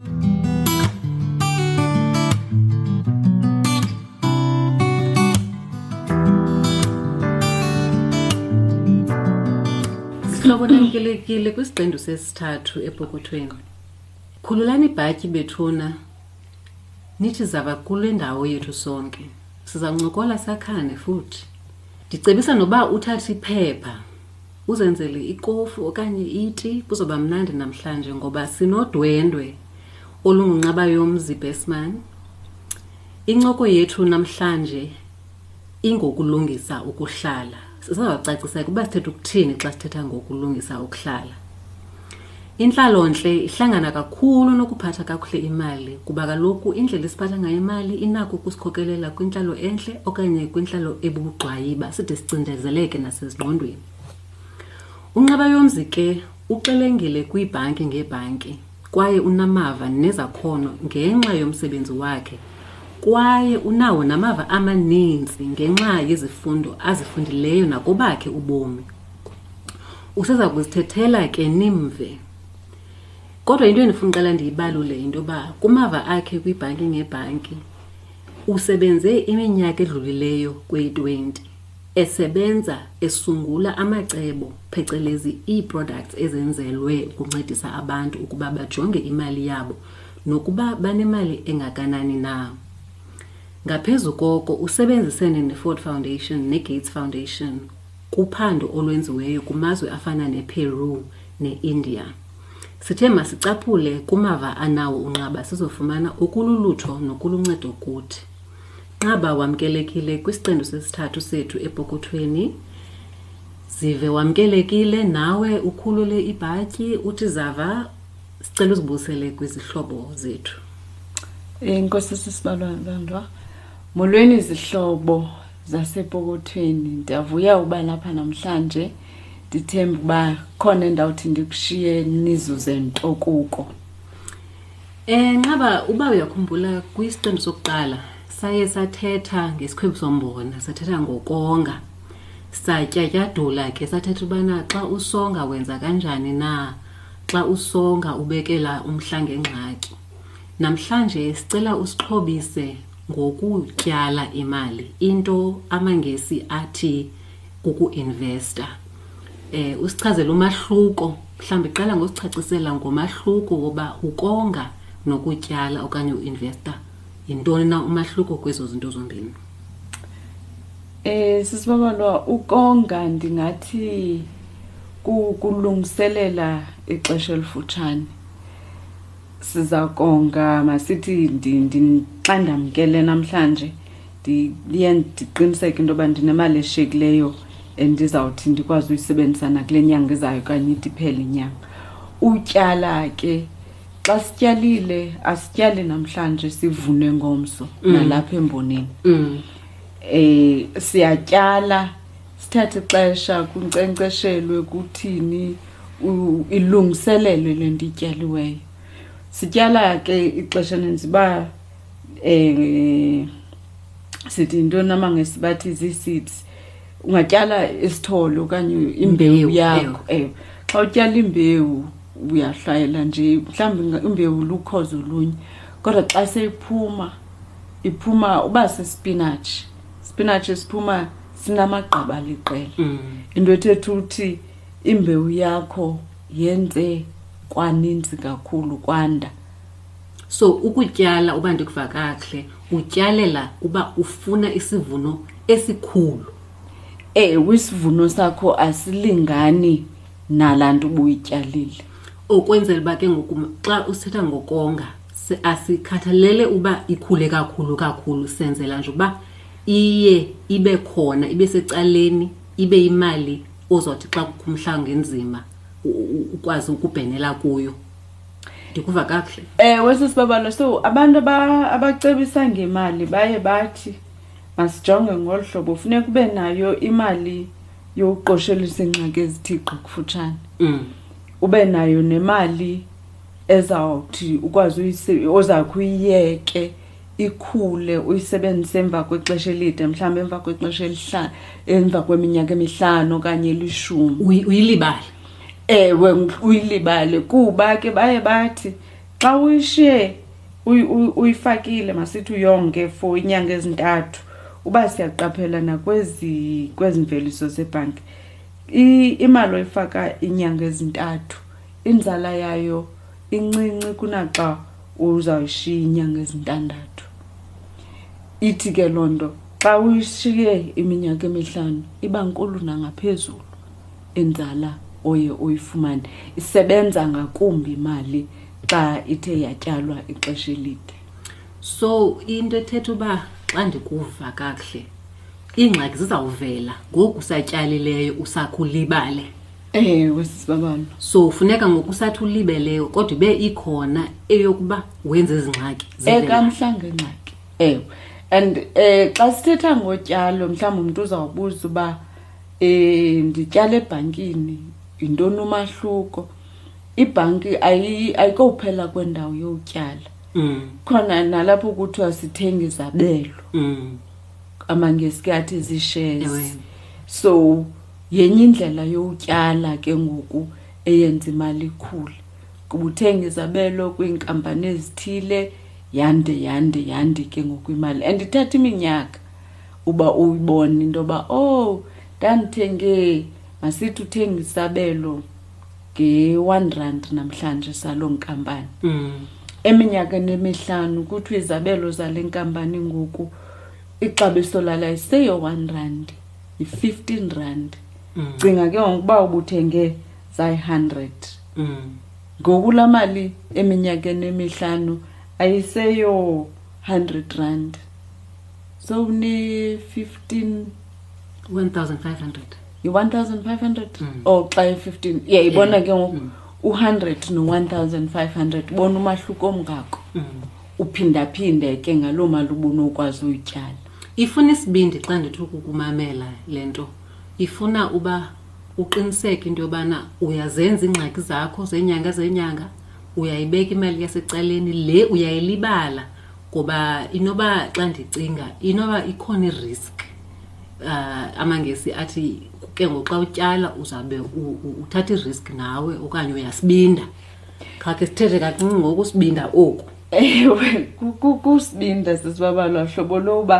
Sihlobo namkelekile kwisigcendo sesithathu epokothweni. Khululani ibhatyi bethuna. Nithi zava kule ndawo yethu sonke. Sizawuncokola sakhane futhi. Ndicebisa noba uthathe iphepha uzenzele ikofu okanye iti kuzoba mnandi namhlanje ngoba sinodwendwe olungunqaba yomzi besman incoko yethu namhlanje ingokulungisa ukuhlala sizawucacisa ukuba sithetha ukuthini xa sithetha ngokulungisa ukuhlala Intlalontle ihlangana kakhulu nokuphatha kakuhle imali kuba kaloku indlela esiphatha ngayo imali inako ukusikhokelela kwintlalo entle okanye kwintlalo ebubugxwayiba side sicindezeleke nasezingqondweni. Unqaba yomzi ke uxelengile kwiibhanki ngeebhanki kwaye unamava nezakhono ngenxa yomsebenzi wakhe kwaye unawo namava amaninzi ngenxa yezifundo azifundileyo nakobakhe ubomi. useza kuzithethela ke nimve kodwa into endifuna uqala ndiyibalule yinto yoba kumava akhe kwibhanki ngebhanki usebenze iminyaka edlulileyo kweyi-20 esebenza esungula amacebo phecelezi ii-products ezenzelwe ukuncedisa abantu ukuba bajonge imali yabo nokuba banemali engakanani na ngaphezu koko usebenzisene ne-ford foundation negates foundation Kuphando olwenziweyo kumazwe afana nePeru neIndia, sithe masicaphule kumava anawo uNqaba sizofumana okululutho nokuluncedo kuthi. Nqaba wamkelekile kwisiqendu sesithathu sethu epokothweni. Zive wamkelekile nawe ukhulule ibhatyi uthi zava sicela uzibusele kwizihlobo zethu. Enkosi sisibalwa ntandwa. Molweni zihlobo. zasepokothweni ndiyavuya uba lapha namhlanje ndithemba uba khona endawuthi ndikushiye nizuze nto kuko um nxaba uba uyakhumbula kwisiqendu sokuqala saye sathetha ngesikhwebu sombona sathetha ngokonga satyatyadula ke sathetha ubana xa usonga wenza kanjani na xa usonga ubekela umhla ngengxaki Namhlanje sicela usixhobise ngokutyala imali, into amaNgesi athi kukuinvesta. Eh usichazele umahluko, mhlawumbi qala ngosicacisela ngomahluko woba ukonga nokutyala okanye uinvesta. Yintoni na umahluko kwezo zinto zombini? Eh sisibabalwa ukonga ndingathi kulungiselela ixesha elifutshane. siza konga masithi xa ndamkele namhlanje ndiye ndiqiniseke into yoba ndinemali eshiyekileyo endizawuthi ndikwazi uyisebenzisa nakule nyanga izayo okanye idiphele inyanga utyala ke xa sityalile asityali namhlanje sivune ngomso mm. nalapha embonini um siyatyala sithathe ixesha kunkcenkceshelwe kuthini ilungiselelwe le nto ityaliweyo sityala ke ixesha ninzi uba um sithi into namangesi bathi zii-seeds ungatyala isithole okanye imbewu yakho ewe xa utyala imbewu uyahlwayela nje mhlawumbi imbewu lukhozo olunye kodwa xa seyiphuma iphuma uba sisipinatshi spinatshi esiphuma sinamagqaba aliqela mm. into ethetha ukuthi imbewu yakho yenze kwaninzi kakhulu kwanda so ukutyala uba ndikuva kakuhle utyalela uba ufuna isivuno esikhulu ewe isivuno sakho asilingani nalaa nto ubuyityalile okwenzela uba ke ngoku xa usithetha ngokonga asikhathalele uba ikhule kakhulu kakhulu senzela nje uba iye ibe khona ibe secaleni ibe imali ozothi xa kukho umhlawumbi enzima ukwazi ukubhenela kuyo ndikuva kakuhle ewe eh, sisibabalo so abantu abacebisa ngemali baye bathi masijonge ngolu hlobo funeka ube nayo imali yokuqoshelisa iingxaki ezithixo kufutshane mm. ube nayo nemali ezawuthi ukwazi oza kuyiyeke ikhule uyisebenzise emva kwexesha elide mhlawumbi emva kwexesha elihlanu emva kweminyaka emihlanu okanye elishumi uyilibale ewe uyilibale kuba ke baye bathi xa uyishiye uyifakile masithi uyonke for inyanga ezintathu uba siyaqaphela nakwezi kwezi mveliso zebhanki imali oyifaka inyanga ezintathu inzala yayo incinci kunaxa uzawuyishiya iinyanga ezintandathu ithi ke loo nto xa uyishiye iminyaka emihlanu iba nkulu nangaphezulu inzala oye uyifumane isebenza ngakumbi imali xa ithe yatyalwa ixesha elide so into ethetha uba xa ndikuva kakuhle iingxaki zizawuvela ngoku usatyalileyo usakhulibale ewe sisibabalo so funeka ngokusathi ulibeleyo kodwa ibe ikhona eyokuba wenze ezi ngxaki ekamhlanga ingxaki ewe and um xa sithetha ngotyalo mhlawumbi umntu uzawubuza uba um ndityala ebhankini yintoni umahluko ibhanki ayikophela kwendawo yokutyala mm. khona nalapho kuthiwa sithenga izabelo mm. amangesi ke athi zishares so yenye indlela yowutyala ke ngoku eyenza imali ikhule kuba uthenga izabelo kwiinkampani ezithile yande yande yande ke ngoku imali and ithatha iminyaka uba uyibone into yoba ow oh, ndandithenge masithi uthenga isabelo nge-one rand namhlanje saloo nkampani mm. eminyakeni emihlanu kuthiwa izabelo zale nkampani ngoku ixabiso lala iseyo-one randi yi-fifteen rand mm. cinga ke ngokuba ubuthenge zayi-hundred mm. ngoku laa mali eminyakeni emihlanu ayiseyo hundred rand so une-fifteen one thousand five hundred yi-one thousand five hundred mm. o oh, xa yi-fifteen ye ibona ke ngoku u-hundred no-one thousand five hundred bona umahluko omngako uphindaphinde ke ngaloo mali ubunokwazi uyityala ifuna isibindi xa ndithi ukukumamela le nto ifuna uba uqiniseke into yobana uyazenza iingxaki zakho zenyanga zenyanga uyayibeka imali yasecaleni le uyayilibala ngoba inoba xa ndicinga inoba ikhona irisk um uh, ah, amangesi athi ke ngoxa utyala uzawube uthatha irisk nawe okanye uyasibinda qha ke sithethe kancinci ngokusibinda oku ewe kusibinda sisibabalwa hlobo loba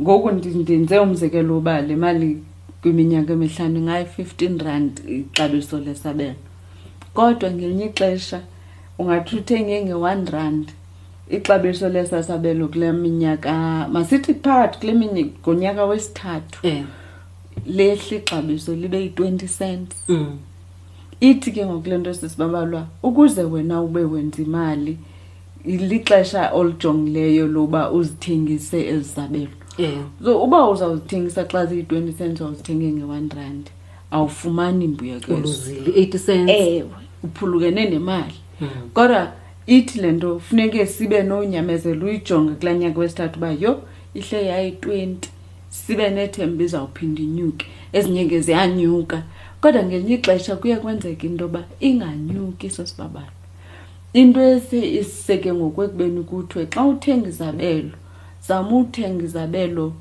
ngoku ndenze umzekelo uba le mali kwiminyaka emihlanu ingayi-fifteen rand ixabiso lesabelo kodwa ngelinye ixesha ungathi uthenge nge-one rand ixabiso lesasabelo kule minyaka masithi phakathi kule minye ngonyaka wesithathu yeah. lehla ixabiso libe yi-twenty cents mm. ithi ke ngoku le nto sisibabalwa ukuze wena ube wenza imali lixesha olijongileyo loba uzithengise ezisabelo yeah. so uba uzawuzithengisa xa ziyi-twenty cents wawuzithenge nge-one rand awufumani imbuyekezouluzile eighty cents ewe uphulukene nemali mm. kodwa ithi le nto funeke sibe nonyamezelo uyijonge kulaa nyaka wesithathu uba yho ihle yayi-twenty sibe nethemba izawuphinda inyuke ezinye ke ziyanyuka kodwa ngelinye ixesha kuye kwenzeka into yoba inganyuki sosibabalo into esi isiseke ngokwekubeni kuthiwe xa uthenga izabelo zama uthenga izabelo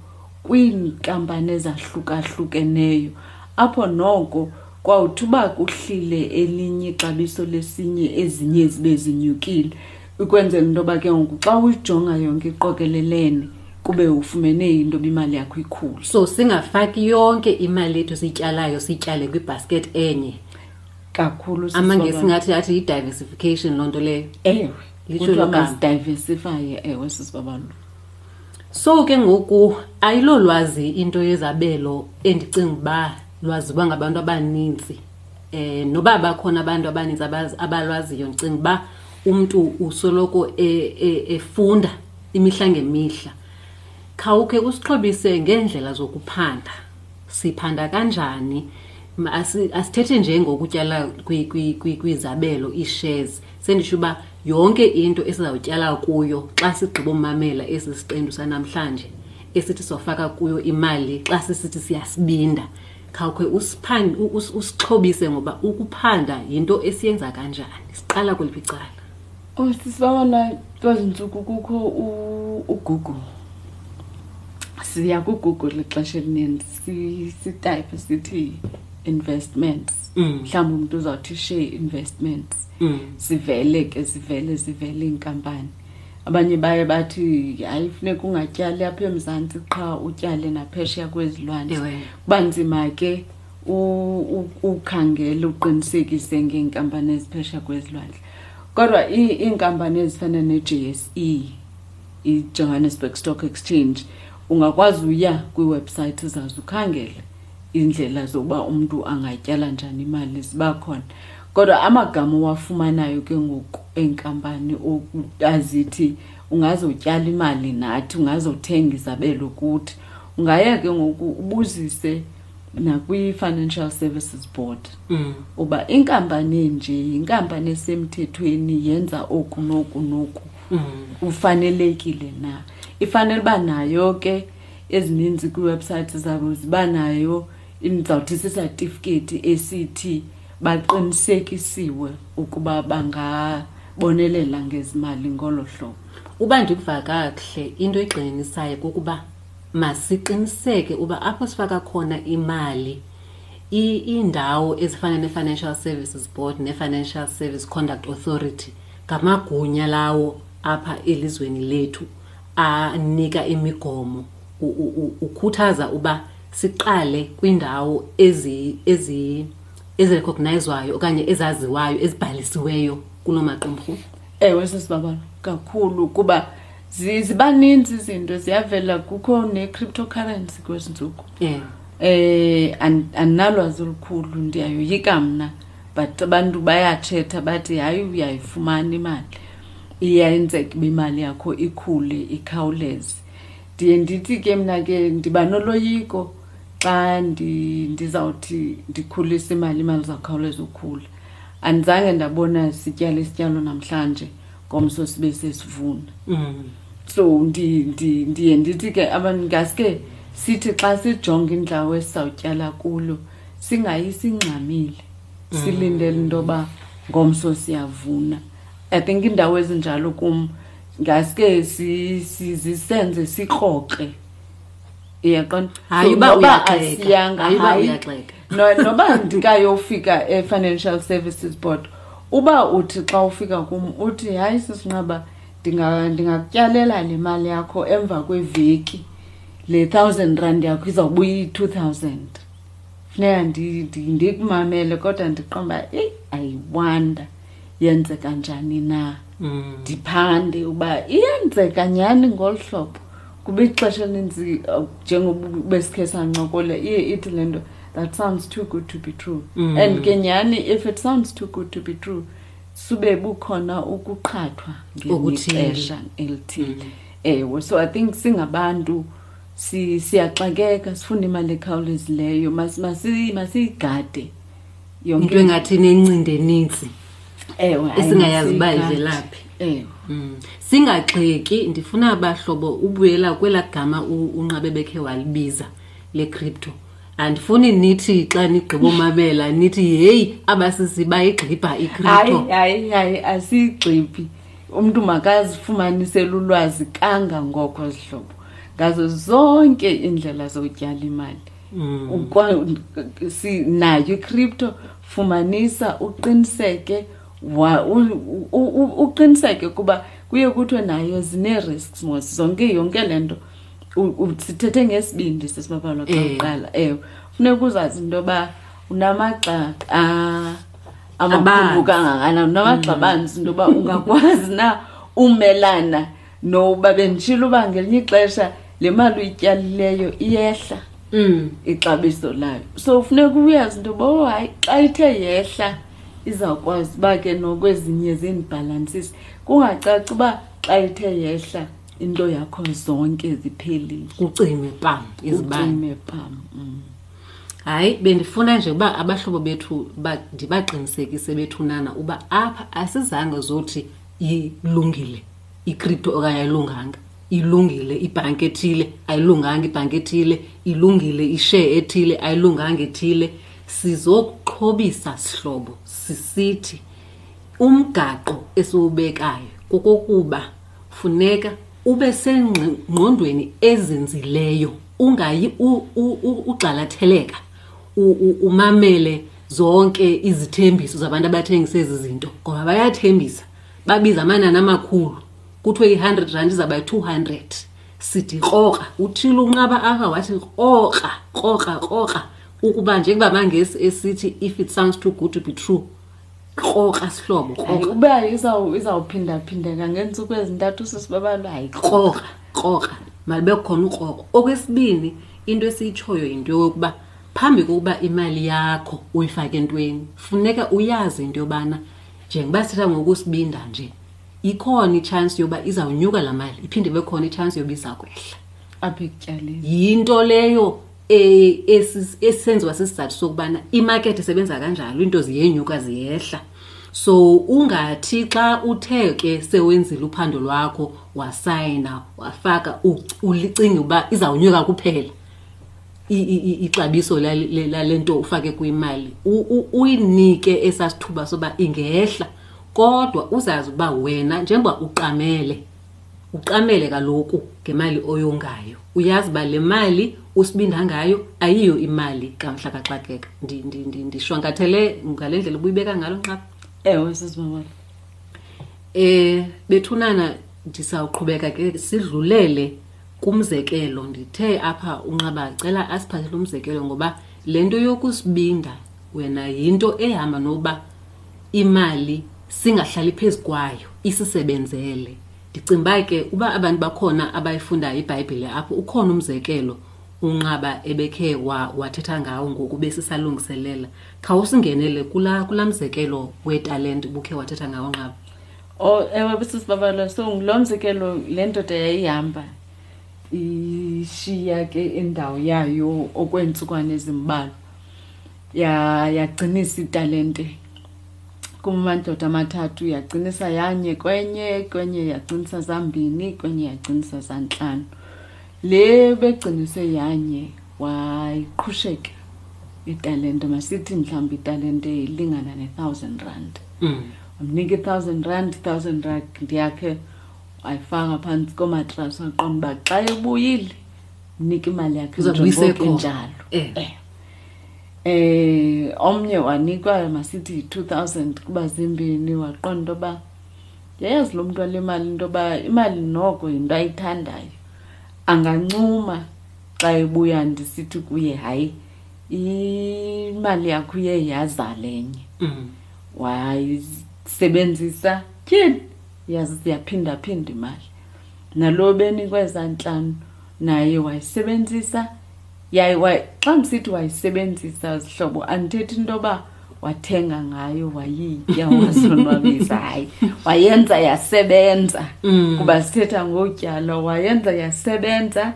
kwiinkampani ezahlukahlukeneyo apho noko kwawuthi uba kuhlile elinye ixabiso lesinye ezinye zibe zinyukile ukwenzela into yoba ke ngoku xa uyijonga yonke iqokelelene kube ufumene into yoba imali yakho ikhulu so singafaki yonke imali yethu sityalayo sityale kwibasket enye kakhulu amangesi ngathi athi yi-diversification loo nto leyo ewe litshoamasidiversifye ewe sisibabalu so ke ngoku ayilolwazi into yezabelo endicinga uba lwaziwa ngabantu abaninzi um eh, noba bakhona abantu abaninzi abalwaziyo ndicinga uba umntu usoloko e, e, efunda imihla ngemihla khawukhe usixhobise ngeendlela zokuphanda siphanda kanjani asithethe nje ngokutyala kwizabelo ii-shares sendisho uba yonke into esizawutyala kuyo xa sigqiba umamela esi siqendu sanamhlanje esithi sofaka kuyo imali xa sisithi siyasibinda khawukhe usiphande usixhobise ngoba ukuphanda yinto esiyenza kanjani siqala kweliphi icala oh sisibabona kwezi ntsuku kukho ugoogle siya kugoogle ixesha elininzi sitayipe sithi investments mm. mhlawumbi umntu uzawuthi share investments mm. zivele ke zivele zivele iinkampani abanye baye bathi hayi funeka ungatyali apha emzantsi qha utyale naphesheya kwezilwandle kuba nzima ke ukhangele uqinisekise ngeenkampani eziphesha kwezilwandle kodwa iinkampani ezifana ne-j s e i-johannesburg stock exchange ungakwazi uya kwiiwebhsayithi zazo ukhangele iindlela zokuba umntu angatyala njani imali ziba khona kodwa amagama owafumanayo ke ngoku eenkampani azithi ungazotyala imali nathi ungazothenga izabelo kuthi ungaya ke ngoku ubuzise nakwi-financial services board mm. uba inkampani enje yinkampani esemthethweni yenza oku noku noku mm. ufanelekile na ifanele uba nayo ke ezininzi kwiiwebhsayithi zabo ziba nayo ndizawuthi sisatifiketi esithi baqinisekisiwe ukuba bangabonelela ngezimali ngolo hlobo uba ndikuva kakuhle into egxinisayo kukuba masiqiniseke uba apho sifaka khona imali iindawo ezifana ne-financial services board ne-financial service conduct authority ngamagunya lawo apha elizweni lethu anika imigomo ukhuthaza uba siqale kwiindawo ezi ezi ezirecognizwayo okanye ezaziwayo ezibhalisiweyo kuloo maqumrhu ewe sesibabala kakhulu kuba ziba ninzi izinto ziyavela kukho ne-cryptocurrency kwezi ntsuku um eh, andinalwazi olukhulu ndiyayoyika mna but abantu bayathetha bathi hayi uyayifumana imali iyayenzeka uba imali yakho ikhule ikhawuleze ndiye ndithi ke mna ke ndiba noloyiko xa ndizawuthi ndikhulise imali imali zawukhawuleza ukhula andizange ndabona sityala isityalo namhlanje ngomso sibe sesivuna mm. so ndiye ndithi ke abantu ngaske sithi xa sijonga indawo esizawutyala kulo singayi singxamile mm. silindele into yoba ngomso siyavuna i think iindawo ezinjalo kum mm. ngaske sizisenze sikroxe iyaqonda hayi uba uyasiyanga hayi noba ndikayofika e-financial services board uba uthi xa ufika kum uthi hayi sisinqaba ndingakutyalela le mali yakho emva kweveki le thousand rand yakho izawubuya iyi-two thousand funeka ndikumamele kodwa ndiqomba eyi ayiwanda yenzeka njani na mm. ndiphande uba iyenzeka nyhani ngolu hlobo kuba ixesha elinzi uh, njengoba besikhe sancokola iye ithi le nto that sounds too good to be true mm. and ke nyhani if it sounds too good to be true sube bukhona ukuqhathwa ngexesha elithile mm. ewe so i think singabantu siyaxakeka sifuna imali ekhawulezileyo masiyigade mas, mas, yonke into engathi nencindi eninzi ewe esingayazi uba ivelaphi ewe mm. singagxeki ndifuna abahlobo ubuyela kwelaa gama unqabe bekhe walibiza le crypto andifuni nithi xa nigqiba umabela nithi heyi abasisi bayigxibha icrypto hayi hayi asiyigxibhi umntu makazifumanisele ulwazi kangangoko zihlobo ngazo zonke iindlela zokutyala imali Mm. sinayo icrypto fumanisa uqiniseke uqiniseke kuba kuye kuthiwe nayo zine-risks mos zonke yonke le nto sithethe ngesibindi sesibabalo xa eh. uqala ewe funeka uzazi into yoba unamagxa amakhulu kangakanani unamagxa mm. banzi into yoba ungakwazi na umelana no uba benditshile uba ngelinye ixesha le mali uyityalileyo iyehla mm. ixabiso layo so ufuneka uyazi into yoba oh, hayi xa ithe yehla izawukwazi uba ke nokwezinye ziindibhalansisi kungacaci uba xa ithe yehla into yakho zonke ziphelile ucime pam izibane pam mm. hayi bendifuna nje uba abahlobo bethu ndibaqinisekise bethunana uba apha asizange zothi ilungile ikripto okanye ayilunganga ilungile ibhanki ethile ayilunganga ibhanki ethile ilungile ishare ethile ayilunganga ethile sizokuxhobisa sihlobo sisithi umgaqo esiwubekayo kokokuba funeka ube sengqondweni ezinzileyo ungayi ugxalatheleka umamele zonke izithembiso zabantu abathengisa ezi zinto ngoba bayathembisa babiza amanani amakhulu kuthiwe i-hundred rand izawuba yi-two hundred sithi kroka uthile unqaba apha wathi kroka kroka kroka ukuba njengoba mangesi esithi if it sounds too good to be true krokra sihlobo krokra uba izawuphindaphindeka ngeentsuku ezintathu sisibabalo hayi krokra krokra malibe khona ukroko okwesibini into esiyitshoyo yinto yokuba phambi kokuba imali yakho uyifake entweni funeka uyazi into yobana njengoba sithetha ngokusibinda nje ikhona itshansi yoba izawunyuka laa mali iphinde ibe khona itshansi yoba iza kwehla apha ekutyaleni yinto leyo e, esenziwa sisizathu sokubana imakethi isebenza kanjalo iinto ziyenyuka ziyehla so ungathi xa uthe ke sewenzile uphando lwakho wasayina wafaka ulicinga uba izawunyuka kuphela ixabiso lale nto ufake kwimali uyinike esasithuba soba ingehla kodwa uzazi uba wena njengoba uqamele uqamele kaloku ngemali oyongayo uyazi uba le mali usibinda ngayo ayiyo imali kamhla kaxakeka ndishwankathele ngale ndlela ubuyibeka ngalo nqaba ewe sesibabona eh bethunana ndisawuqhubeka ke sidlulele kumzekelo ndithe apha unqaba cela asiphathele umzekelo ngoba le nto yokusibinda wena yinto ehamba noba imali singahlali phezu kwayo isisebenzele ndicinga uba ke uba abantu bakhona abayifundayo ibhayibhile apho ukhona umzekelo unqaba ebekhe wathetha ngawo ngoku besisalungiselela khawusingenele kula kula mzekelo wetalente ubukhe wathetha ngawo nqaba Oh ewe busisi babalo so lo mzekelo le ndoda yayihamba ishiya ke indawo yayo okwentsukwane ezimbalwa yagcinisa ya italente kumadoda amathathu yagcinisa yanye kwenye kwenye yagcinisa zambini kwenye yagcinisa zantlanu le begcinise yanye wayiqhusheke italente masithi mhlawumbi italente ilingana ne-thousand rand mm. wamnika i-thousand rand i-thousand rand ndiyakhe wayifaka phantsi komatrasi waqonda uba xa ebuyile mnika imali yakhe njalo eh. eh. eh omnye wanikwa masithi yi-2000 kuba zimbini waqonda into yoba yayazi lo mntu wale mali into yoba imali noko yinto ayithandayo angancuma xa ebuya ndisithi kuye hayi imali yakho uye yazalenye mm. wayisebenzisa tyhini yaphindaphinda imali nalo benikwe ezantlanu naye wayisebenzisa yaye xa ndisithi wayisebenzisa zihlobo andithethi into yoba wathenga ngayo wayitya wazonwabisa hayi wayenza yasebenza mm. kuba sithetha ngotyalo wayenza yasebenza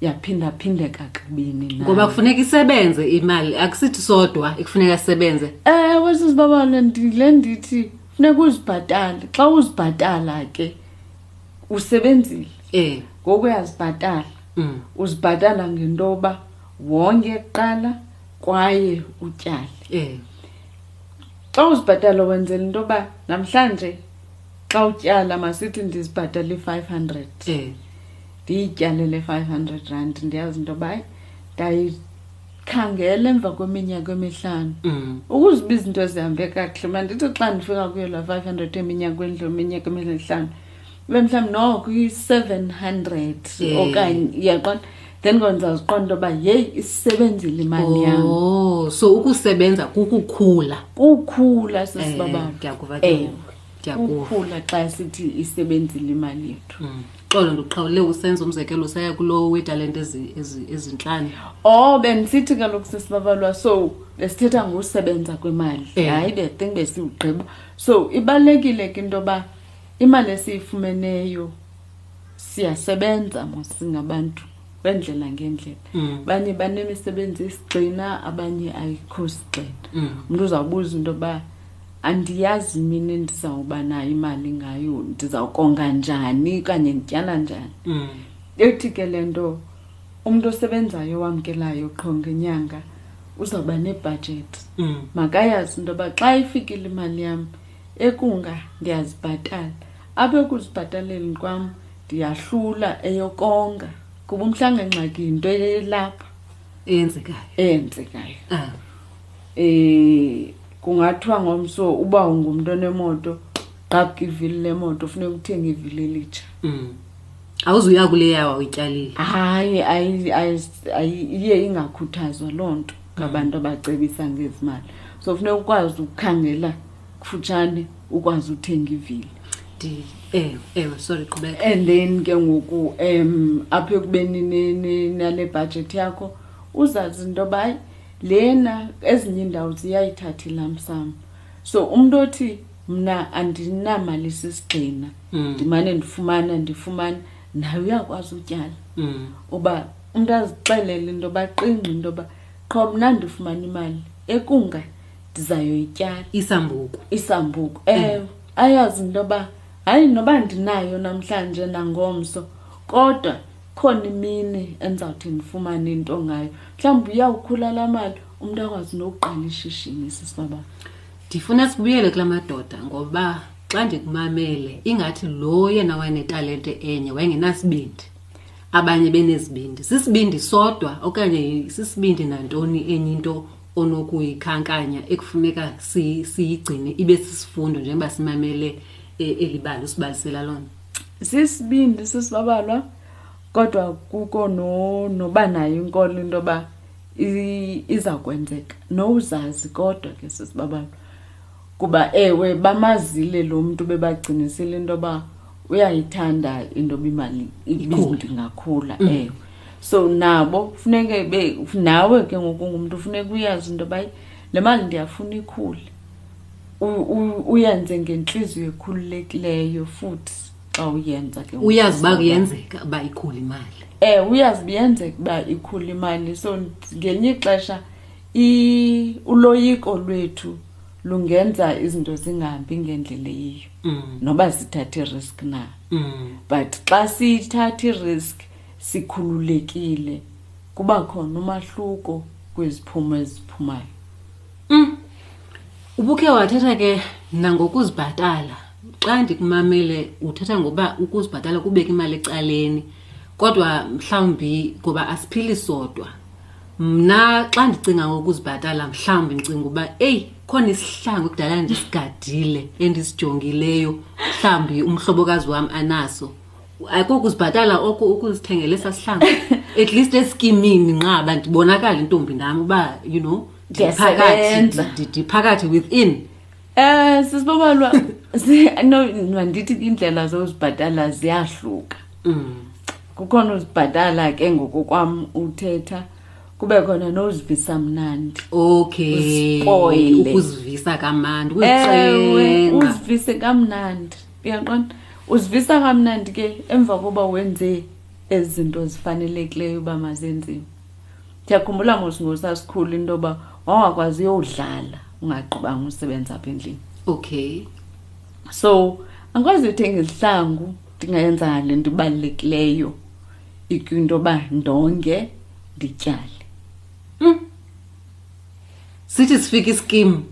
yaphindaphindeka kabini ngoba kufuneka isebenze imali akusithi sodwa ikufuneka isebenze um wesizibabana ndile ndithi funeka uzibhatale xa uzibhatala ke usebenzile um ngoku uyazibhatala mm. uzibhatala ngento yoba wonge kuqala kwaye utyale eh. xa uzibhatala wenzela into yoba namhlanje xa utyala masithi ndizibhatala i-five hundred eh. ndiyityalele i-five hundred rand ndiyazi into yoba ndayikhangela emva kweminyaka emihlanu mm. ukuziba izinto ezihambe kakuhle mandithi xa ndifika kuyo laa five hundred eminyaka endlu eminyaka emihlanu ube mhlawumbi noko i-seven hundred yeah. okanye iyaqona then kona ndizawuziqonda into yoba yeyi isisebenzile imali yam oh, so ukusebenza kukukhula kukhula sisibabamndiyakuva eh, eh, kukhula xa sithi isebenzile imali yethu mm. xolo ndiqhawule usenza umzekelo usaya kulowo weetalente ezintlanu o oh, bendisithi kaloku sisibabalwa so besithetha ngokusebenza kwemali eh. hayi becinga besiwugqiba so ibalulekile ke into yoba imali esiyifumeneyo siyasebenza singabantu kwendlela ngendlela mm. abanye mm. banemisebenzi isigxina abanye ayikho sigxina mm. umntu uzawubuza into yoba andiyazi mina ndizawuba nayo imali ngayo ndizawukonga njani okanye ndityala njani mm. ethi ke le nto umntu osebenzayo owamkelayo qho ngenyanga uzawuba nebhajethi mm. makayazi into yoba xa ifikile imali yam ekunga ndiyazibhatala apha ekuzibhataleni kwam ndiyahlula eyokonga kuba umhlanga ngxaki yinto elapha eyenzekayo eyenzekayo um ah. eh, kungathiwa ngomso uba ungumntu onemoto qabka ivili lemoto funeka uthenge ivili elitsha mm. awuzuya kuleyawa uyityalile hayi iye ingakhuthazwa loo nto ngabantu mm. abacebisa ngezimali so funeka ukwazi ukukhangela kufutshane ukwazi uthenga ivili ewe eh, ewe eh, sorry qhubeka and then ke ngoku um apha ekubeni nale bhajethi yakho uzazi into yoba lena ezinye iindawo ziyayithatha ilamsam so umntu othi mna andinamali sisigxina mm. ndimane ndifumana ndifumana naye uyakwazi utyala mm. uba umntu azixelele into yoba qingqi into yoba qho mna ndifumana imali ekunga ndizayoyityala isambuku isambuku mm. ewe um, ayazi into yoba hayi noba ndinayo namhlanje nangomso kodwa khona imini endizawuthi ndifumane into ngayo mhlawumbi uyawukhula laa mali umntu akwazi nokuqala ishishini sisibaba ndifuna sibuyele kula madoda ngoba xa ndikumamele ingathi lo yena wayenetalente enye wayengenasibindi abanye benezibindi sisibindi sodwa okanye sisibindi nantoni enye into onokuyikhankanya ekufuneka siyigcine ibe sisifundo njengoba simamele e, elibala usibalisela lona sisibindi sisibabalwa kodwa kuko noba nayo inkolo into yoba iza kwenzeka nowuzazi kodwa ke sisibabalwa Kuba ewe bamazile lo mntu bebagcinisile into yoba uyayithanda into yoba imali ibintu ingakhula mm. ewe so nabo kufuneke nawe ke ngoku ngumntu ufuneka uyazi into yoba le mali ndiyafuna ikhule uyenze ngentliziyo ekhululekileyo futhi xa uyenza ke uyazi uba kuyenzeka uba ikhule imali um uyazi buyenzeka uba ikhule imali so ngelinye ixesha i uloyiko lwethu lungenza izinto zingahambi ngendlela eyiyo mm. noba sithathe irisk na mm. but xa sithatha irisk sikhululekile kuba khona umahluko kwiziphumo eziphumayo mm. ubukhe wathetha ke nangokuzibhatala xa ndikumamele uthetha ngoba ukuzibhatala kubeka imali ecaleni kodwa mhlawumbi ngoba asiphili sodwa mna xa ndicinga ngokuzibhatala mhlawumbi ndicinga uba eyi khona isihlangu kudala ndisigadile endisijongileyo mhlawumbi umhlobokazi wam anaso akokuzibhatala oko ukuzithengela esa sihlangu at least esikimini nqaba ndibonakala intombi nam uba you know ndiphakathi within um sisibobalwa no mandithi iindlela zozibhatala ziyahluka mm. kukhona uzibhatala ke ngokokwam uthetha kube khona nozivisa mnandi okay ukuzivisa kamandi uzivise kamnandi uyaqona uzivisa kamnandi ke emva koba wenze ezi zinto zifanelekileyo uba mazenziwe ndiyakhumbula mosingosasikhulu into yoba wawakwazi uyowudlala ungaqubanga usebenza apha endlini okay so angikwazi uthenga izihlangu ndingayenza le nto ibalulekileyo ikwinto yoba ndonge ndityale hmm. sithi sifika isikimu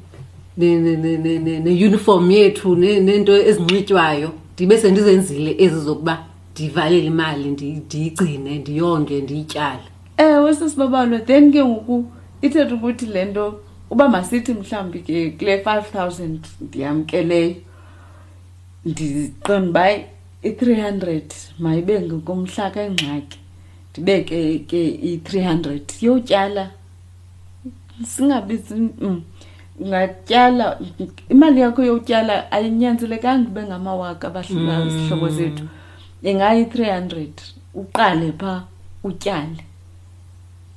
neuniform yethu nento ezinxitywayo ndibe sendizenzile ezi zokuba ndivalele imali ndiyigcine ndiyonge ndiyityale ewe sesibabalwe then ke ngoku ithetha ukuthi le nto uba masithi mhlawumbi ke kule five thousand ndiyamkeleyo ndiqonda uba i-three hundred mayibe ngokomhla kengxaki ndibe ke ke i-three hundred yotyala singabizi mm, ungatyala imali yakho yotyala ayinyanzelekanga ube ngamawaka abahlobo mm. zethu ingayi-three hundred uqale phaa utyale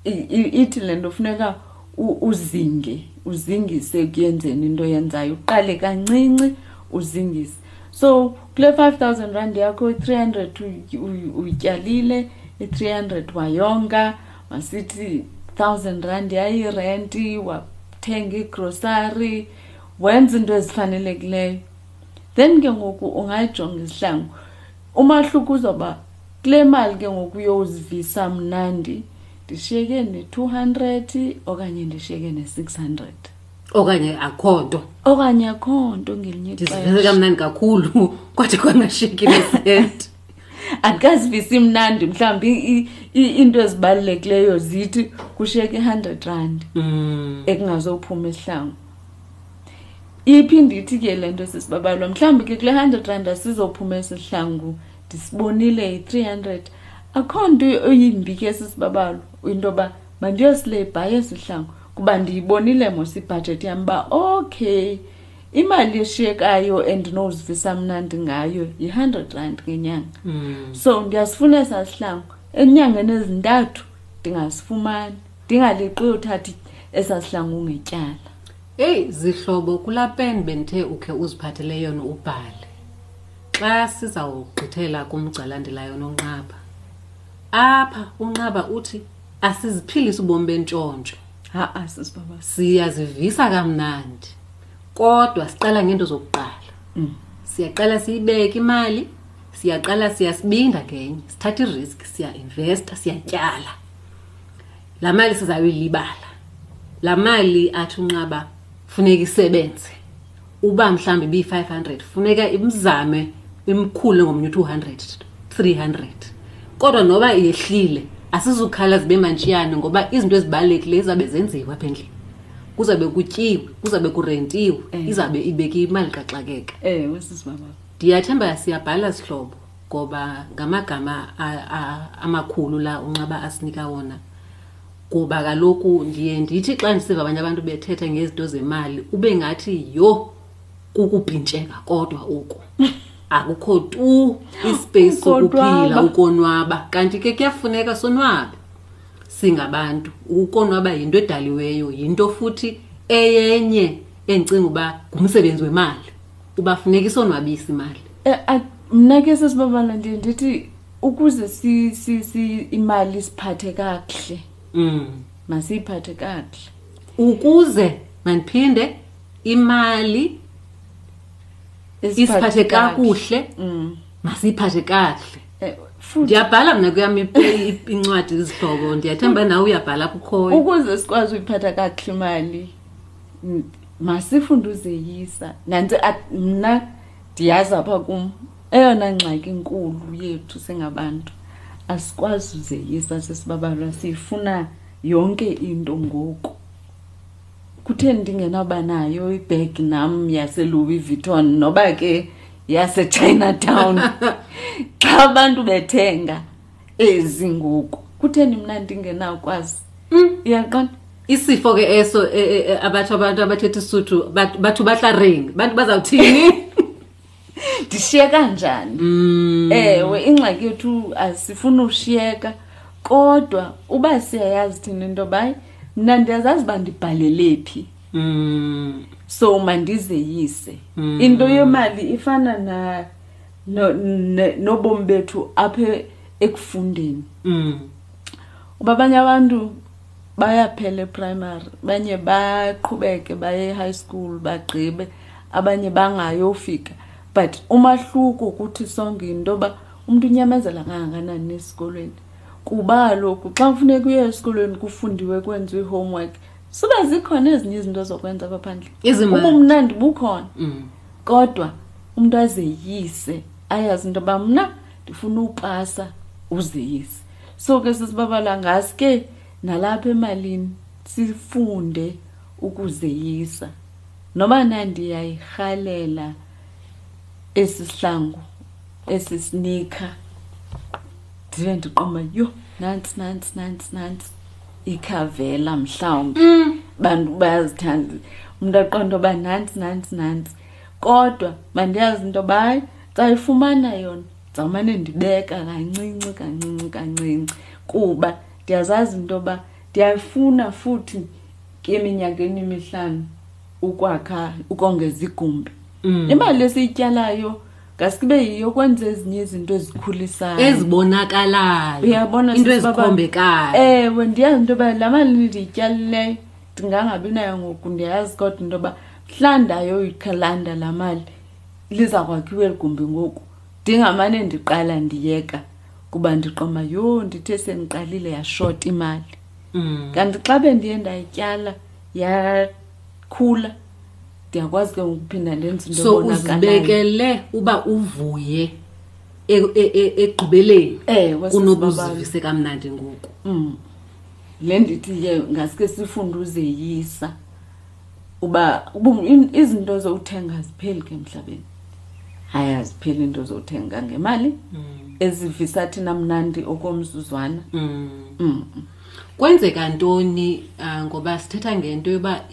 ithi le nto funeka uzinge uzingise kuyenzeni into yenzayo uqale kancinci uzingise so kule 5000 rand yakho i-300 uyityalile i-300 wayonga masithi 1000 rand yayirenti wathenga igrosari wenza into ezifanelekileyo then ke ngoku ungayijonga izihlangu umahluko uzoba kule mali ke ngoku uyozivisa mnandi ndishiyeke ne-two hundred okanye ndishiyeke ne-six hundred okanye akho nto okanye akho nto ngelinye ndizivise kamnandi kakhulu kodwa kwangashiyeki nesenti andikazivisi mnandi mhlawumbi iinto ezibalulekileyo zithi kushiyeke i-hundred rand mm. ekungazophuma isihlango iphi ndithi ke le nto sisibabalwa mhlawumbi ke kule hundred rand asizophuma esihlangu ndisibonile yi-three hundred akho nto oyimbi ke sisibabalo into yoba mandiyosileybha yesihlango kuba ndiyibonile mos ibhajethi yam uba okay imali eshiyekayo endinozivisa mnandi ngayo yi-hundred rand ngenyanga mm. so ndiyasifuna esasihlango enyangeni ezintathu ndingasifumani ndingaleqi uyothatha esasihlango ungetyala eyi zihlobo kulaa pen bendithe ukhe uziphathele yona ubhale Xa sizawugqithela kumgca alandelayo nonqaba, apha unqaba uthi asiziphilisi ubomi bentshontsho. Ha-a sisi baba. Siyazivisa kamnandi kodwa siqala ngeento zokuqala. Mm. Siyaqala siyibeke imali, siyaqala siyasibinda ngenye, sithatha irisk, siyainvesta, siyatyala. Laa mali sizawuyilibala. Laa mali athi unqaba funeka isebenze. uba mhlawumbi ibiyi-five hundred funeka imzame imkhule ngomnye u-two hundred three hundred kodwa noba yehlile asizukhala zibe mantshiyane ngoba izinto ezibalulekile izabe zenziwe apha endlini kuzabe kutyiwe kuzabe kurentiwe eh. izabe ibeke imali kaxakeka eh, ndiyathemba siyabhala sihlobo ngoba ngamagama amakhulu la unxaba asinika wona kuba kaloku ndiye ndithi xa ndisiva abanye abantu bethetha ngezinto zemali ube ngathi yho kukubhintsheka kodwa oku akukho tu ispace sokuphila ukonwaba kanti ke kuyafuneka sonwabe singabantu ukonwaba yinto edaliweyo yinto futhi eyenye endicinga uba ngumsebenzi wemali uba funeka isonwabisa imali eh, mna ke sesibabana ndiye ndithi ukuze si, si, si imali siphathe kakuhle mm. masiyiphathe kakuhle ukuze mandiphinde imali isiphathe kakuhle mm. masiyiphathe kakuhle eh, ndiyabhala mna kuyam incwadi izihlobo ndiyathemba nawe uyabhala kukhoyo ukuze sikwazi uyiphatha kakuhle imali masifunde uzeyisa nanti mna ndiyazi apha kum eyona ngxaki nkulu yethu singabantu asikwazi uzeyisa sesibabalwa siyifuna yonke into ngoku kutheni ndingenawuba nayo ibhegi nam yaselouis vuitton noba ke yasechina town xa abantu bethenga ezi ngoku kutheni mna ndingenawukwazi mm. iyaqona isifo ke eso e, e, e, abatsho abantu abathetha isuthu bathu batla ring bantu bazawuthini ndishiyeka njani mm. ewe ingxaki yethu asifuna ushiyeka kodwa uba siyayazi thina into bayi mna ndiyazazi uba ndibhalele phi mm. so mandizeyise mm. into yemali ifana na no- ne- nobomi bethu apha e- ekufundeni Mm. uba abanye abantu bayaphela eprimary banye baqhubeke baye e-high school bagqibe abanye bangayofika but umahluko kuthi sonke yinto yoba umntu unyamezela kangakanani esikolweni kuba kaloku xa kufuneka uye esikolweni kufundiwe kwenziwe i-homework siba zikhona ezinye izinto zokwenza apha phandle Izimali. ubumnandi bukhona Mm. kodwa umntu azeyise ayazi into yoba mna ndifuna upasa uzeyise so ke sisibabala ngasi ke nalapha emalini sifunde ukuzeyisa noba nandiyayirhalela esi sihlangu esi sinika ndive ndiqoma yho nantsi nantsi nantsi nantsi ikhavela mhlawumbi mm. bantu bayazithanda umntu aqonda oba nantsi nantsi nantsi kodwa mandiyazi into yoba hayi ndizayifumana yona ndizawumane ndibeka kancinci kancinci kancinci kuba ndiyazazi into yoba ndiyafuna futhi eminyakeni emihlanu ukwakha ukongeza igumbi mm. imali esiyityalayo ngasikube yiyo kwenza ezinye izinto ezikhulisayo ezibonakalayo uyabona into ezikhombekayo ewe ndiyazi into yoba laa mali ndiyityalileyo ndingangabi nayo ngoku ndiyazi kodwa into yoba mhla ndayoyikhalanda laa mali liza kwakhiwa eligumbi ngoku ndingamane ndiqala ndiyeka kuba ndiqoma yho ndithe sendiqalile yashota imali mm. kanti xa bendiye ndayityala yakhula ndiyakwazi ke ngokuphinda ndenza into so uzibekele uba uvuye e, e, e, ekugqibeleni kunokuzivise kamnandi ngoku mm. le ndithi ke ngaske sifunde uzeyisa uba izinto zowuthenga zipheli ke emhlabeni hayi azipheli into zowuthenga ngemali mm. ezivisa thina mnandi okomzuzwana mm. kwenzeka ntoni uh, ngoba sithetha ngento yoba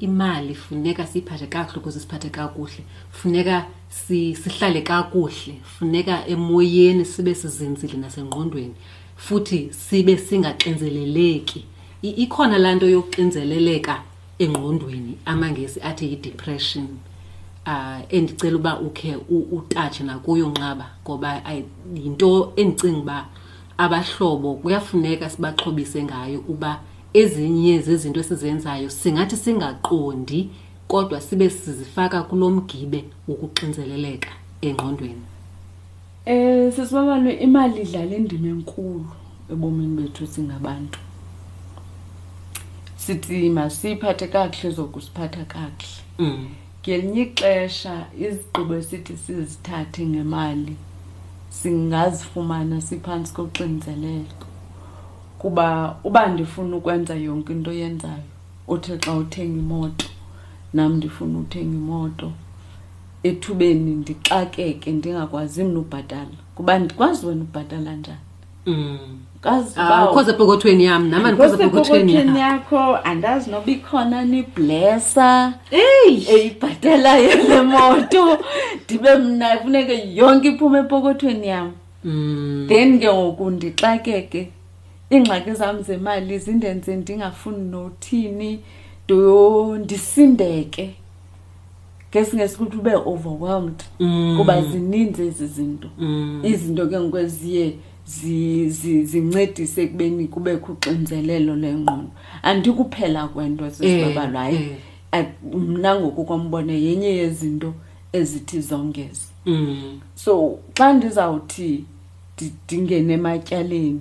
imali funeka siyiphathe kakuhle ukuze siphathe kakuhle funeka sihlale kakuhle funeka emoyeni sibe sizinzile nasengqondweni futhi sibe singaxinzeleleki ikhona laa nto yokuxinzeleleka engqondweni amangesi athi yidepression uh endicela uba ukhe utatshe nakuyo nqaba ngoba yinto endicinga uba abahlobo kuyafuneka sibaxhobise ngayo uba ezinye zezinto esizenzayo singathi singaqondi kodwa sibe sizifaka kulo mgibe wokuxinzeleleka engqondweni um sisibabalwe imali idlala indima enkulu ebomini bethu singabantu sithi masiphathe kakuhle zokusiphatha kakuhle mm. ngelinye ixesha izigqibo esithi sizithathe ngemali singazifumana siphantsi koxinzelelo kuba uba ndifuna ukwenza yonke into oyenzayo uthi xa uthenga imoto nam ndifuna uthenga imoto ethubeni ndixakeke ndingakwazi mna ubhatala kuba ndikwazi wena ubhatala njani mm. ah, ukhoze epokothweni yam nam andikhoze epokothweni yakho andazi noba ikhona niblesa eyibhatalayo le moto ndibe mna funeke yonke iphume epokothweni yam mm. then ke ngoku ndixakeke iingxaki zam zemali zindenze ndingafuni nothini ndoyo ndisindeke ngesi ngesi ukuthi ube overwhelmed mm. kuba zininzi ezi zinto mm. izinto ke ngoku eziye zincedise ekubeni kubekho uxinzelelo lengqondo andikuphela kwento sesibabalo eh, hayi eh. mna ngoku kwambone yenye yezinto ezithi zongeze mm. so xa ndizawuthi ndingene ematyaleni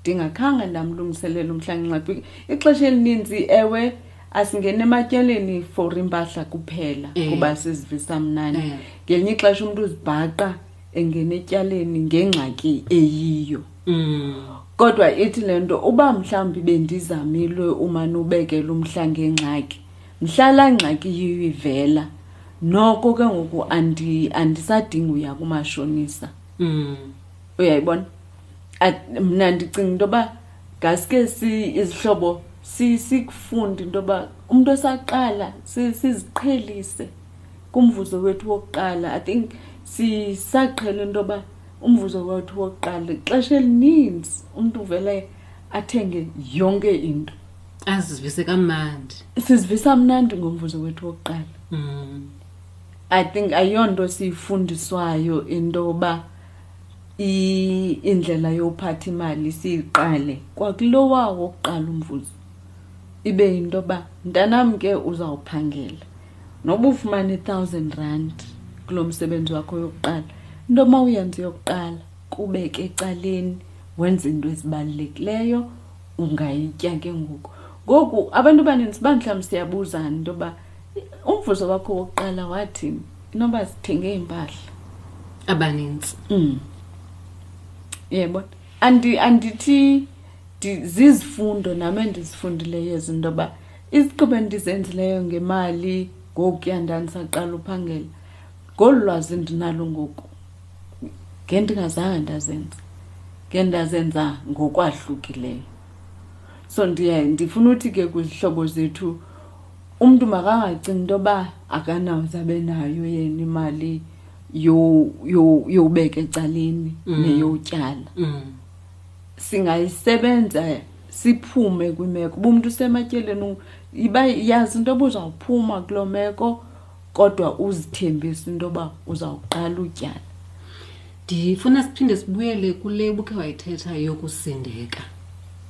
ndingakhange ndamlungiselela umhlangenxa ixesha elininzi ewe asingeni ematyaleni for impahla kuphela eh. kuba sizivisa mnani eh. ngelinye ixesha umntu uzibhaqa engena etyaleni ngengxaki eyiyo mm. kodwa ithi le nto uba mhlawumbi bendizamilwe umane ubekela umhla ngengxaki mhla laa ngxaki yiyo ivela noko ke ngoku andisadingi uya kumashonisa mm. uyayibona mna ndicinga into yoba ngaske si izihlobo sikufunda into yoba umntu osaqala siziqhelise kumvuzo wethu wokuqala i think sisaqhela into yoba umvuzo wethu wokuqala ixesha elininzi umntu uvele athenge yonke into azivise kamandi sizivisa mnandi ngomvuzo wethu wokuqala mm. i think ayonto siyifundiswayo into yoba indlela yophatha imali siyiqale kwakulowa wokuqala umvuzo ibe yinto yoba mntanam ke uzawuphangela noba ufumana i-thousand rand kulo msebenzi wakho yokuqala into ma uyenza yokuqala kubeke ecaleni wenze into ezibalulekileyo ungayitya ke ngoku ngoku abantu abaninzi bamhlawumbi siyabuzana into yoba umvuzo wakho wokuqala wathi noba sithenge impahla abaninzi mm. yebo andi andithi zizifundo nam endizifundileyo ezinto yoba iziqobo endizenzileyo ngemali ngokuya ndandisaqala uphangela ngolu lwazi ndinalo ngoku ngendingazange ndazenza ngendazenza ngokwahlukileyo so ndiye ndifuna uthi ke kwizihlobo zethu umntu makangacingi into yoba akanawuze abe nayo yena imali yobeka ecaleni mm. neyotyala mm. singayisebenza siphume kwimeko uba umntu usematyeleni iba yazi into yoba uzawuphuma kuloo meko kodwa uzithembise into yoba uzawuqala utyala ndifuna siphinde sibuyele kule ubukhe wayithetha yokusindeka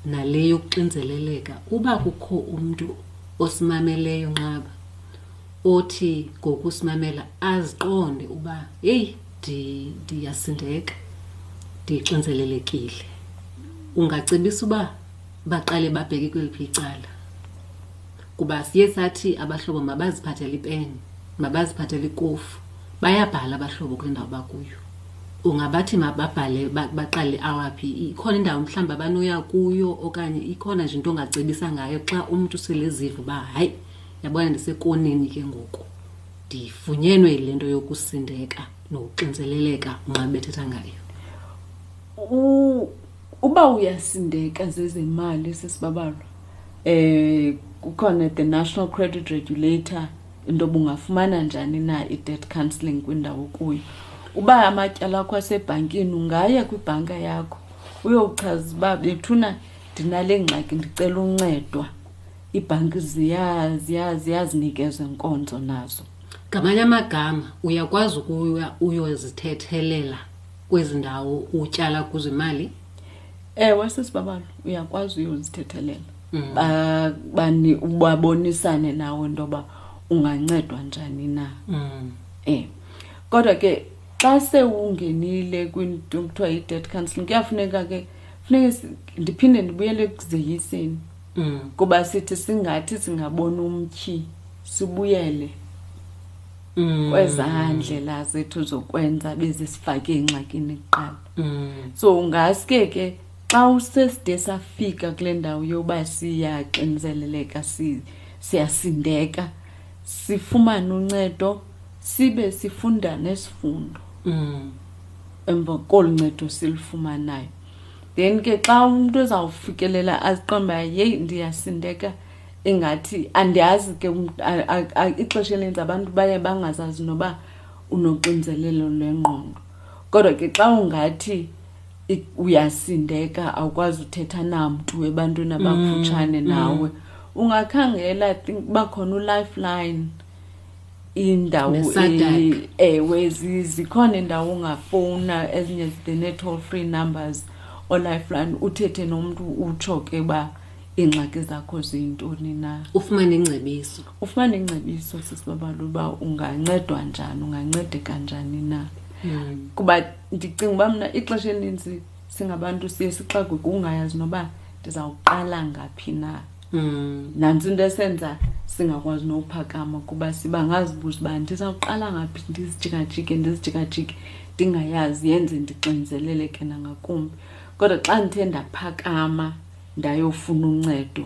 nale yokuxinzeleleka uba kukho umntu osimameleyo nqaba othi ngokusimamela aziqonde uba heyi ndiyasindeka ndixinzelelekile ungacebisa uba baqale babheke kweliphi icala kuba siye sathi abahlobo mabaziphathele ipeni mabaziphathele ikofu bayabhala abahlobo kule ndawo bakuyo ungabathi mababhale baqale awaphi ikhona indawo mhlawumbi abanoya kuyo okanye ikhona nje into ongacebisa ngayo xa umntu seleziva uba hayi yabona ndisekoneni ke ngoku ndifunyenwe yile nto yokusindeka nokuxinzeleleka unxa bethetha ngayo uba uyasindeka zezemali sesibabalwa eh kukhona the national credit regulator into obungafumana njani na i-debt counselling kwindawo kuyo uba amatyala akho asebhankini ungaya kwibhanka yakho uyowuchaza uba bethuna ndinale ngxaki ndicela uncedwa iibhanki ziyazinikeza nkonzo nazo ngamanye amagama uyakwazi ukuya uyozithethelela kwezi ndawo utyala kuzo imali ewe sisibabalo uyakwazi uyozithethelela mm. ba, bani ubabonisane nawe into yoba ungancedwa njani na mm. eh kodwa ke xa sewungenile kwinto kuthiwa yi-dead counseling kuyafuneka ke funeke ndiphinde ndibuyele ekuzeyiseni mm, kuba sithi singathi singabona umtyhi sibuyele mm. kwezandlela zethu zokwenza bezisifake ingxakini kuqala mm. so ngaske ke xa useside safika kule ndawo yoba siyaxinizeleleka siyasindeka sifumane uncedo sibe sifunda nesifundo mm. emva kolu ncedo silufumanayo then ke xa umntu ezawufikelela aziqomba yeyi ndiyasindeka ingathi andiyazi ke ixesha elinzi abantu baye bangazazi noba unoxinzelelo lwengqondo kodwa ke xa ungathi uyasindeka awukwazi uthetha namntu ebantwini abakufutshane mm, mm. nawe ungakhangela think bakhona ulifeline indawo ewe zikhona indawo ungafowuna ezinye zine-toll free numbers olifeline uthethe nomntu utsho ke uba iingxaki zakho ziyintoni na ufumane ingcebiso ufumane ingcebiso sisibabalula uba ungancedwa njani ungancedeka njani na hmm. kuba ndicinga uba mna ixesha elininzi singabantu siye sixakwe kungayazi noba ndizawuqala ngaphi na mm. nantsi into esenza singakwazi nokuphakama kuba siba ngazibuza uba ndizawuqala ngaphi ndizijikajike ndizijikajike ndingayazi yenze ndixinzelele ke nangakumbi kodwa xa ndithe ndaphakama ndayofuna uncedo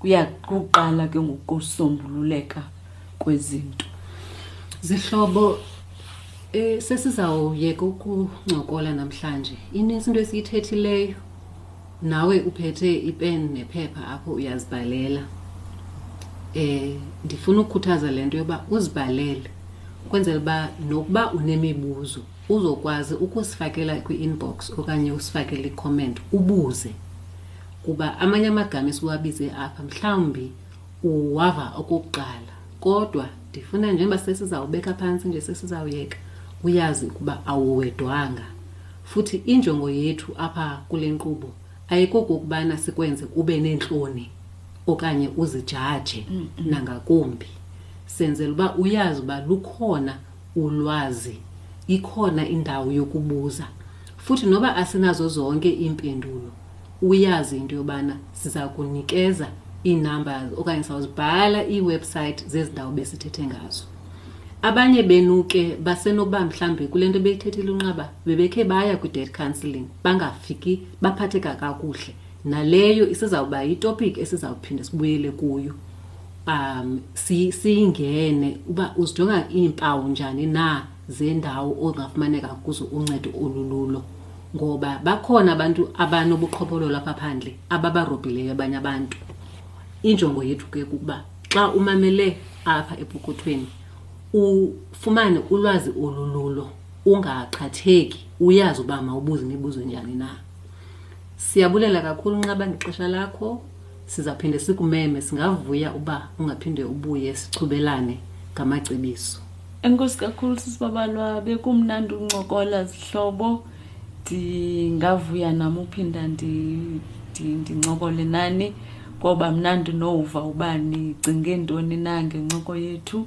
kuyakuqala ke ngokusombululeka kwezinto zihlobo eh sesizawuyeka ukuncokola namhlanje inintsi into esiyithethileyo nawe uphethe ipeni nephepha apho uyazibhalela eh ndifuna ukukhuthaza lento yoba uzibhalele kwenzela uba nokuba unemibuzo uzokwazi ukusifakela kwi-inbox okanye usifakele icomment ubuze kuba amanye amagama esiwabize apha mhlawumbi uwava okokuqala kodwa ndifuna njengoba sesizawubeka phantsi nje sesizawuyeka uyazi ukuba awuwedwanga Futhi injongo yethu apha kule nkqubo ayikokokubana sikwenze ube neentloni okanye uzijaje nangakumbi senzela uba uyazi uba lukhona ulwazi ikhona indawo yokubuza futhi noba asinazo zonke iimpendulo uyazi into yobana siza kunikeza ii-numbers okanye sawuzibhala iiwebsayithi zezi ndawo besithethe ngazo abanye benu ke basenoba mhlawumbi kule nto beyithethile unqaba bebekhe baya kwi-dead counseling bangafiki baphatheka kakuhle naleyo isizawuba yitopic esizawuphinde sibuyele kuyo um siyingene uba uzijonga iimpawu njani na zendawo ongafumaneka kuzo uncedo olululo ngoba bakhona abantu abanobuqhophololo apha phandle ababarobhileyo abanye abantu injongo yethu ke kukuba xa umamele apha epokothweni ufumane ulwazi olululo ungaqhatheki uyazi uba mawubuze imibuzo njani na siyabulela kakhulu nxaba ngexesha lakho Sizaphinde sikumeme singavuya uba ungaphinde ubuye sichubelane ngamacebiso. Enkosi kakhulu sisibabalwa bekumnandi uncokola zihlobo ndingavuya nam uphinda ndincokole nani ngoba mna ndinova uba nicinge ntoni na ngencoko yethu